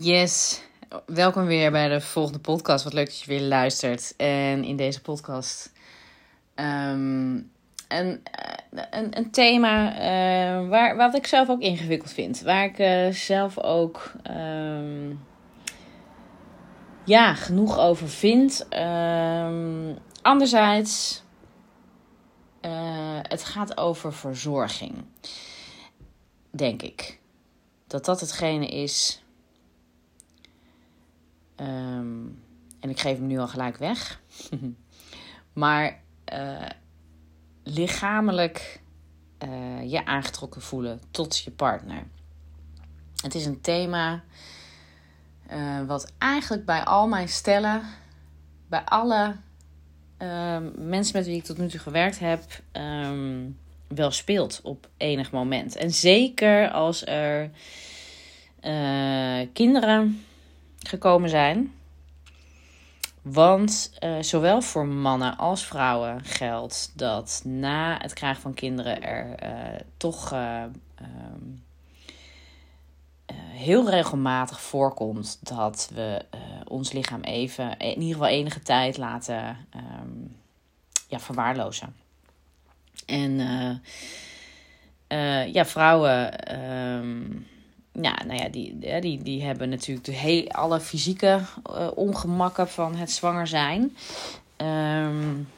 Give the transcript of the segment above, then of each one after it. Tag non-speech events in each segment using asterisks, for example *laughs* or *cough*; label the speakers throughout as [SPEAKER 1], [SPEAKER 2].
[SPEAKER 1] Yes, welkom weer bij de volgende podcast. Wat leuk dat je weer luistert. En in deze podcast um, een, een, een thema uh, waar, wat ik zelf ook ingewikkeld vind. Waar ik uh, zelf ook um, ja, genoeg over vind. Um, anderzijds, uh, het gaat over verzorging. Denk ik. Dat dat hetgene is Um, en ik geef hem nu al gelijk weg. *laughs* maar uh, lichamelijk uh, je aangetrokken voelen tot je partner. Het is een thema uh, wat eigenlijk bij al mijn stellen, bij alle mensen met wie ik tot nu toe gewerkt heb, um, wel speelt op enig moment. En zeker als er kinderen gekomen zijn. Want uh, zowel voor mannen als vrouwen geldt dat na het krijgen van kinderen er uh, toch uh, um, heel regelmatig voorkomt dat we ons lichaam even, in ieder geval enige tijd laten um, ja, verwaarlozen. En ja, vrouwen. Um, ja, nou ja, die, die, die hebben natuurlijk de heel, alle fysieke uh, ongemakken van het zwanger zijn. Um,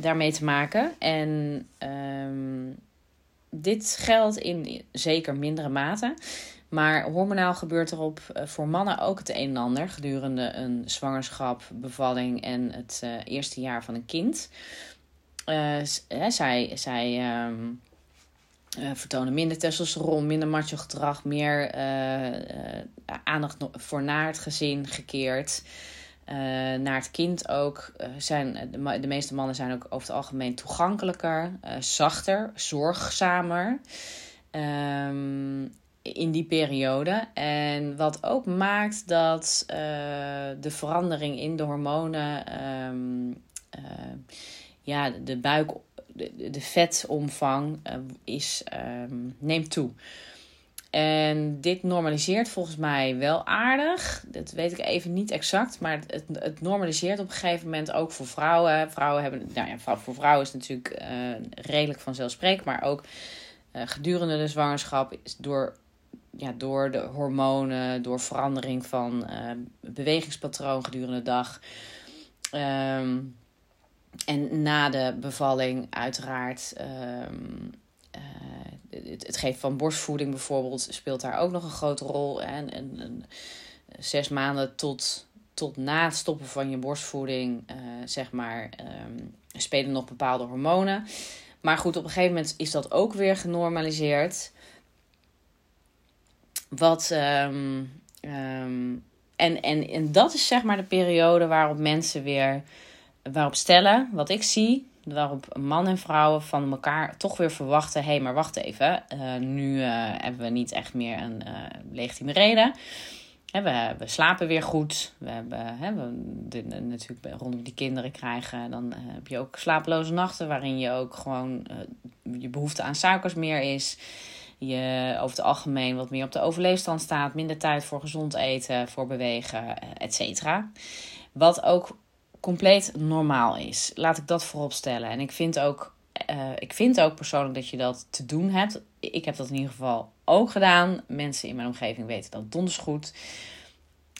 [SPEAKER 1] daarmee te maken. En um, dit geldt in zeker mindere mate. Maar hormonaal gebeurt er op uh, voor mannen ook het een en ander gedurende een zwangerschap, bevalling en het uh, eerste jaar van een kind. zij zij um, uh, vertonen minder testosteron, minder macho gedrag, meer uh, uh, aandacht voor naar het gezin gekeerd. naar het kind ook. zijn, de, de, meeste mannen zijn ook over het algemeen toegankelijker, zachter, zorgzamer. Um, in die periode. En wat ook maakt dat de verandering in de hormonen. Um, ja, de buik de, de vetomvang uh, is, um, neemt toe. En dit normaliseert volgens mij wel aardig. Dat weet ik even niet exact. Maar het, het normaliseert op een gegeven moment ook voor vrouwen. Vrouwen hebben. Nou ja, voor vrouwen is het natuurlijk uh, redelijk vanzelfsprekend. Maar ook uh, gedurende de zwangerschap is door. Ja, door de hormonen, door verandering van bewegingspatroon gedurende de dag. Um, en na de bevalling uiteraard. Um, uh, het, het, geven van borstvoeding bijvoorbeeld speelt daar ook nog een grote rol. En, en, en zes maanden tot, tot na het stoppen van je borstvoeding, uh, zeg maar, um, spelen nog bepaalde hormonen. Maar goed, op een gegeven moment is dat ook weer genormaliseerd. Wat. Um, en, en, en dat is zeg maar de periode waarop mensen weer waarop stellen, wat ik zie, waarop man en vrouwen van elkaar toch weer verwachten: hé, hey, maar wacht even, uh, nu uh, hebben we niet echt meer een uh, legitieme reden. We, we, slapen weer goed. We hebben he, we, natuurlijk rondom die kinderen krijgen. Dan heb je ook slapeloze nachten, waarin je ook gewoon je behoefte aan suikers meer is. Je over het algemeen wat meer op de overleefstand staat. Minder tijd voor gezond eten, voor bewegen, et cetera. Wat ook compleet normaal is. Laat ik dat voorop stellen. En ik vind ook, uh, ik vind ook persoonlijk dat je dat te doen hebt. Ik heb dat in ieder geval ook gedaan. Mensen in mijn omgeving weten dat donders goed.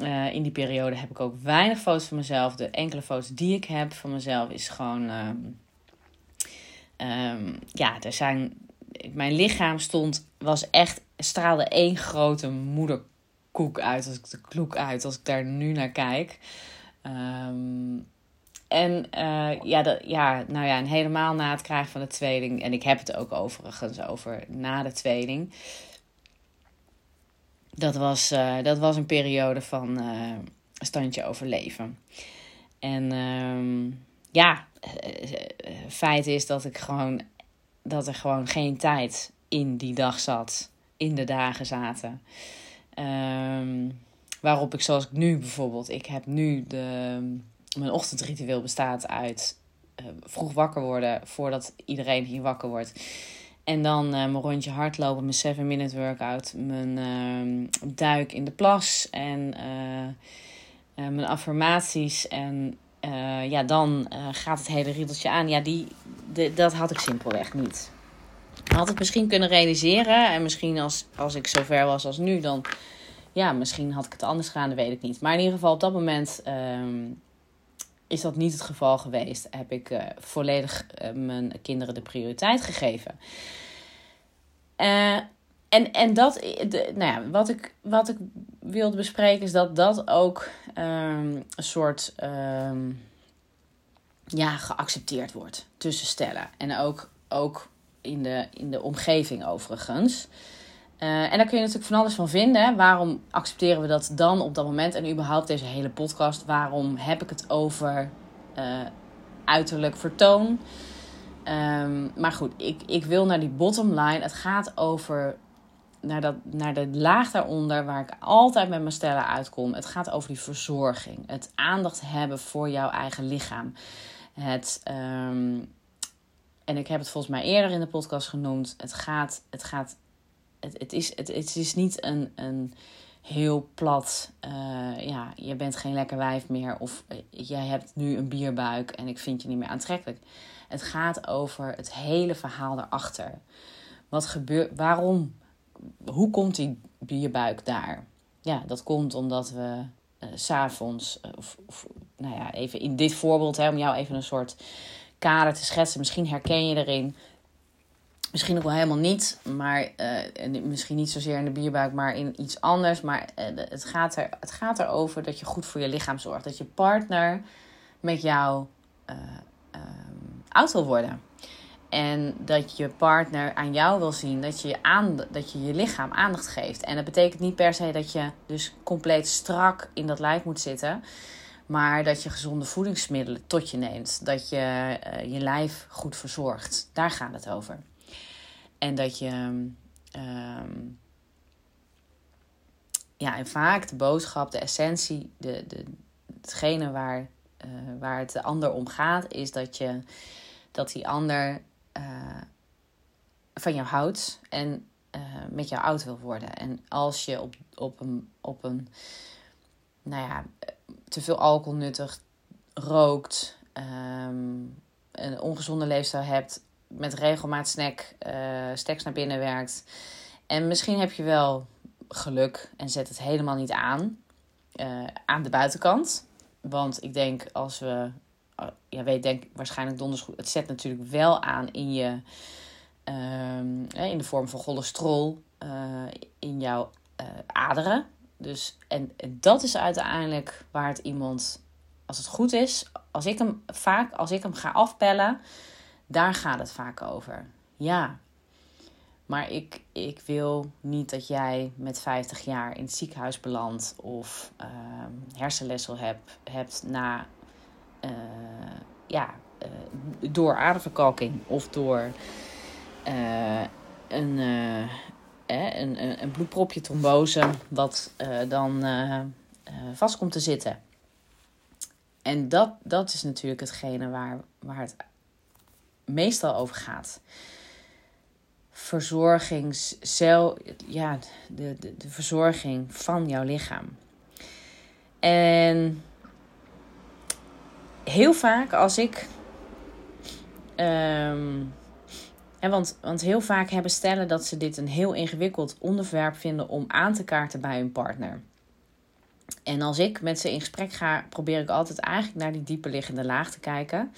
[SPEAKER 1] Uh, in die periode heb ik ook weinig foto's van mezelf. De enkele foto's die ik heb van mezelf is gewoon. Um, um, ja, er zijn. Mijn lichaam stond, was echt, straalde één grote moederkoek uit. Als ik de kloek uit, als ik daar nu naar kijk. Um, en uh, ja, dat, ja, nou ja, en helemaal na het krijgen van de tweeling. En ik heb het ook overigens over na de tweeling. Dat was, uh, dat was een periode van uh, standje overleven. En um, ja, feit is dat ik gewoon dat er gewoon geen tijd in die dag zat. In de dagen zaten. Um, waarop ik zoals ik nu bijvoorbeeld, ik heb nu de mijn ochtendritueel bestaat uit uh, vroeg wakker worden voordat iedereen hier wakker wordt. En dan uh, mijn rondje hardlopen, mijn 7 minute workout, mijn uh, duik in de plas en uh, mijn affirmaties. En ja, dan gaat het hele riedeltje aan. Ja, die, de, dat had ik simpelweg niet. Had ik misschien kunnen realiseren. En misschien als, als ik zover was als nu, dan ja, misschien had ik het anders gedaan, dat weet ik niet. Maar in ieder geval op dat moment ehm, is dat niet het geval geweest. Heb ik uh, volledig uh, mijn kinderen de prioriteit gegeven. Uh, en, en dat, de, nou ja, wat ik, wat ik wilde bespreken is dat dat ook um, een soort um, ja, geaccepteerd wordt tussen stellen. En ook, ook in, de, in de omgeving overigens. Uh, en daar kun je natuurlijk van alles van vinden. Waarom accepteren we dat dan op dat moment? En überhaupt deze hele podcast. Waarom heb ik het over uh, uiterlijk vertoon? Um, maar goed, ik, ik wil naar die bottom line. Het gaat over naar, dat, naar de laag daaronder, waar ik altijd met mijn stellen uitkom. Het gaat over die verzorging. Het aandacht hebben voor jouw eigen lichaam. Het, um, en ik heb het volgens mij eerder in de podcast genoemd. Het gaat, het gaat het, is, het, het is niet een, een heel plat, uh, ja, je bent geen lekker wijf meer of uh, jij hebt nu een bierbuik en ik vind je niet meer aantrekkelijk. Het gaat over het hele verhaal erachter. Wat gebeurt, waarom, hoe komt die bierbuik daar? Ja, dat komt omdat we uh, s'avonds, of, of nou ja, even in dit voorbeeld, hè, om jou even een soort kader te schetsen, misschien herken je erin Misschien ook wel helemaal niet, maar uh, misschien niet zozeer in de bierbuik, maar in iets anders. Maar uh, het, gaat er, het gaat erover dat je goed voor je lichaam zorgt. Dat je partner met jou uh, oud wil worden. En dat je partner aan jou wil zien dat je je, dat je je lichaam aandacht geeft. En dat betekent niet per se dat je dus compleet strak in dat lijf moet zitten. Maar dat je gezonde voedingsmiddelen tot je neemt. Dat je je lijf goed verzorgt. Daar gaat het over. En dat je. Um, ja, en vaak de boodschap, de essentie, de, de, hetgene waar, uh, waar het de ander om gaat, is dat, je, dat die ander uh, van jou houdt en uh, met jou oud wil worden. En als je op, op, een, op een, nou ja, te veel alcohol nuttigt, rookt, um, een ongezonde leefstijl hebt, met regelmaat snack, uh, naar binnen werkt. En misschien heb je wel geluk en zet het helemaal niet aan. Uh, aan de buitenkant. Want ik denk als we. Uh, ja, weet denk waarschijnlijk donders goed. Het zet natuurlijk wel aan in je. Uh, in de vorm van cholesterol. in jouw aderen. Dus, en, en dat is uiteindelijk waar het iemand. Als het goed is. Als ik hem vaak. Als ik hem ga afpellen daar gaat het vaak over. Ja. Maar ik, ik wil niet dat jij met 50 jaar in het ziekenhuis belandt of uh, hersenletsel hebt, hebt na uh, ja, uh, door aderverkalking of door uh, een, een, een, een bloedpropje trombose, wat dan vast komt te zitten. En dat, dat is natuurlijk hetgene waar, waar het meestal over gaat. Verzorgings, ja, de, de, de verzorging van jouw lichaam. En heel vaak als ik. Um, en want, want heel vaak hebben stellen dat ze dit een heel ingewikkeld onderwerp vinden om aan te kaarten bij hun partner. En als ik met ze in gesprek ga, probeer ik altijd eigenlijk naar die dieper liggende laag te kijken.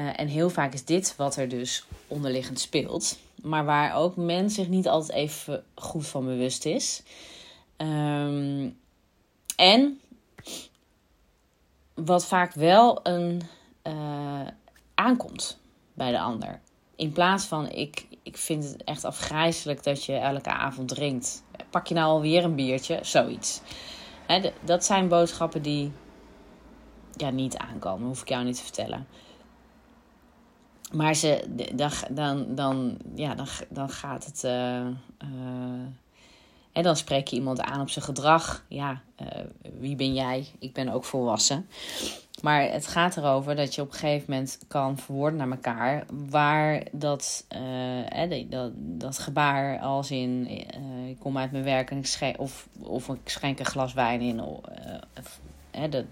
[SPEAKER 1] Uh, en heel vaak is dit wat er dus onderliggend speelt. Maar waar ook men zich niet altijd even goed van bewust is. Um, en wat vaak wel een uh, aankomt bij de ander. In plaats van ik, ik vind het echt afgrijzelijk dat je elke avond drinkt. Pak je nou alweer een biertje? Zoiets. He, dat zijn boodschappen die ja, niet aankomen, hoef ik jou niet te vertellen. Maar ze, dan, dan, dan, ja, dan, dan gaat het. Uh, uh, En dan spreek je iemand aan op zijn gedrag. Ja, uh, wie ben jij? Ik ben ook volwassen. Maar het gaat erover dat je op een gegeven moment kan verwoorden naar elkaar waar dat, uh, dat, dat gebaar als in ik kom uit mijn werk en ik schenk, of, of ik schenk een glas wijn in. Of, uh, dat,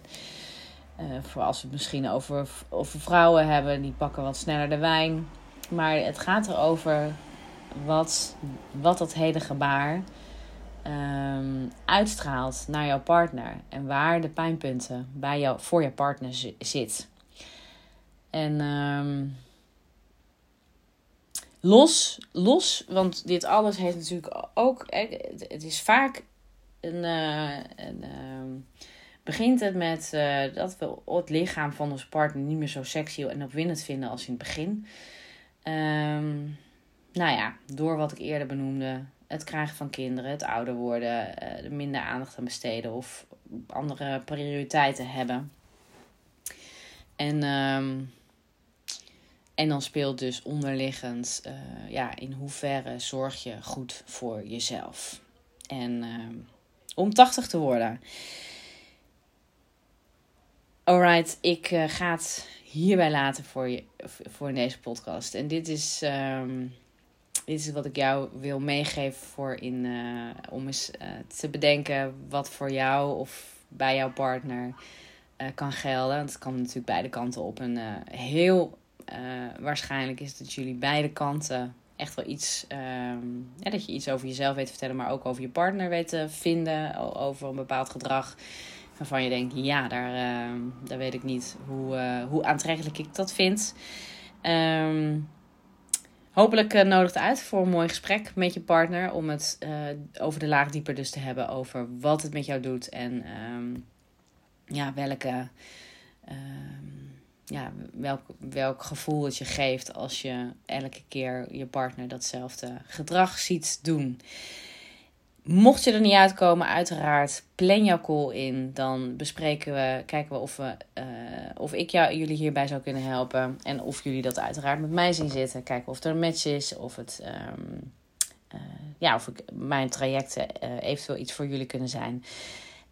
[SPEAKER 1] voor als we het misschien over, over vrouwen hebben, die pakken wat sneller de wijn. Maar het gaat erover wat, wat dat hele gebaar um, uitstraalt naar jouw partner. En waar de pijnpunten bij jou, voor je partner zit. En um, los, los, want dit alles heeft natuurlijk ook. Het is vaak een. Uh, een uh, begint het met uh, dat we het lichaam van onze partner niet meer zo sexy en opwindend vinden als in het begin. Um, nou ja, door wat ik eerder benoemde, het krijgen van kinderen, het ouder worden, er minder aandacht aan besteden of andere prioriteiten hebben. En, um, en dan speelt dus onderliggend, uh, ja, in hoeverre zorg je goed voor jezelf. En uh, om 80 te worden. Alright, ik uh, ga het hierbij laten voor, je, voor deze podcast. En dit is. Um, dit is wat ik jou wil meegeven voor in, uh, om eens uh, te bedenken wat voor jou of bij jouw partner kan gelden. Het kan natuurlijk beide kanten op. En heel waarschijnlijk is dat jullie beide kanten echt wel iets, ja, dat je iets over jezelf weet te vertellen, maar ook over je partner weet te vinden, over een bepaald gedrag. Waarvan je denkt, ja, daar, ehm, daar weet ik niet hoe, hoe aantrekkelijk ik dat vind. Um, hopelijk uh, nodigt uit voor een mooi gesprek met je partner. Om het over de laag dieper dus te hebben. Over wat het met jou doet. En um, ja, welke, um, ja, welk, welk gevoel het je geeft als je elke keer je partner datzelfde gedrag ziet doen. Mocht je er niet uitkomen, uiteraard, plan jouw call in. Dan bespreken we, kijken we of, we, uh, of ik jou, jullie hierbij zou kunnen helpen. En of jullie dat uiteraard met mij zien zitten. Kijken of er een match is. Of, het, um, uh, ja, of ik, mijn trajecten uh, eventueel iets voor jullie kunnen zijn.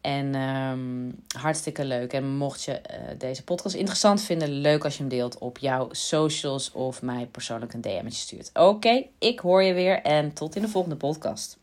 [SPEAKER 1] En um, hartstikke leuk. En mocht je deze podcast interessant vinden, leuk als je hem deelt op jouw socials of mij persoonlijk een DM'tje stuurt. Oké, ik hoor je weer en tot in de volgende podcast.